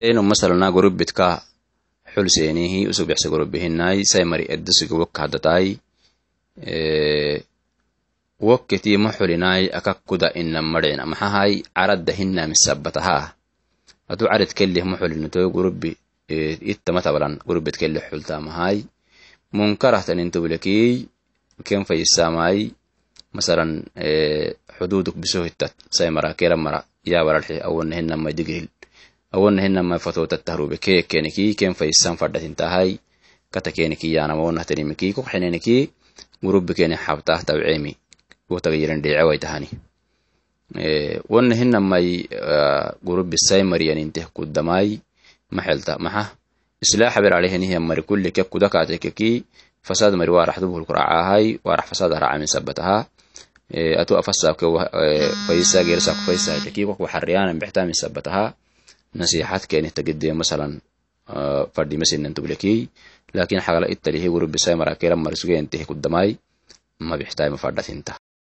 eno masalana gurubitka xulseenihi usubixse gurubihinai saimari eddusiga wokka haddatai wokketi ma xulinai akakkuda innan madhena maxahai caradda hinamisabataha atu carad kellih ma xulinito gurubi ittamatablan gurubet kellih xultamahai munkarahtanintublekiy ken fayisamai masalan xududuk biso hittat saimara kera mara hinamai digihil awonna hinamai fatotattahrube keekkeniki ken fayisan fadhatintahai kata keniki yanama wonnahtanimiki kokxeneniki gurubi kene xabtah tabceemi wotagayiran dheecewaitahani wonna hinamai gurubi saimaryaninteh kuddamai maxelta maxa islaaxa beralehenihiamari kulli ke kudakatekeki fasad mari warax dubhulkuracahai warax fasad haracamin sabataha atu afasabke fayisa gersaku fayisaiteki kok نصيحات كأن يعني تقدم مثلا آه، فردي مثلا أنت بلكي إيه، لكن حقلا إتلي هي ورب ساي مراكيرا مرسوكي انتهي قدماي ما بيحتاج مفردات انت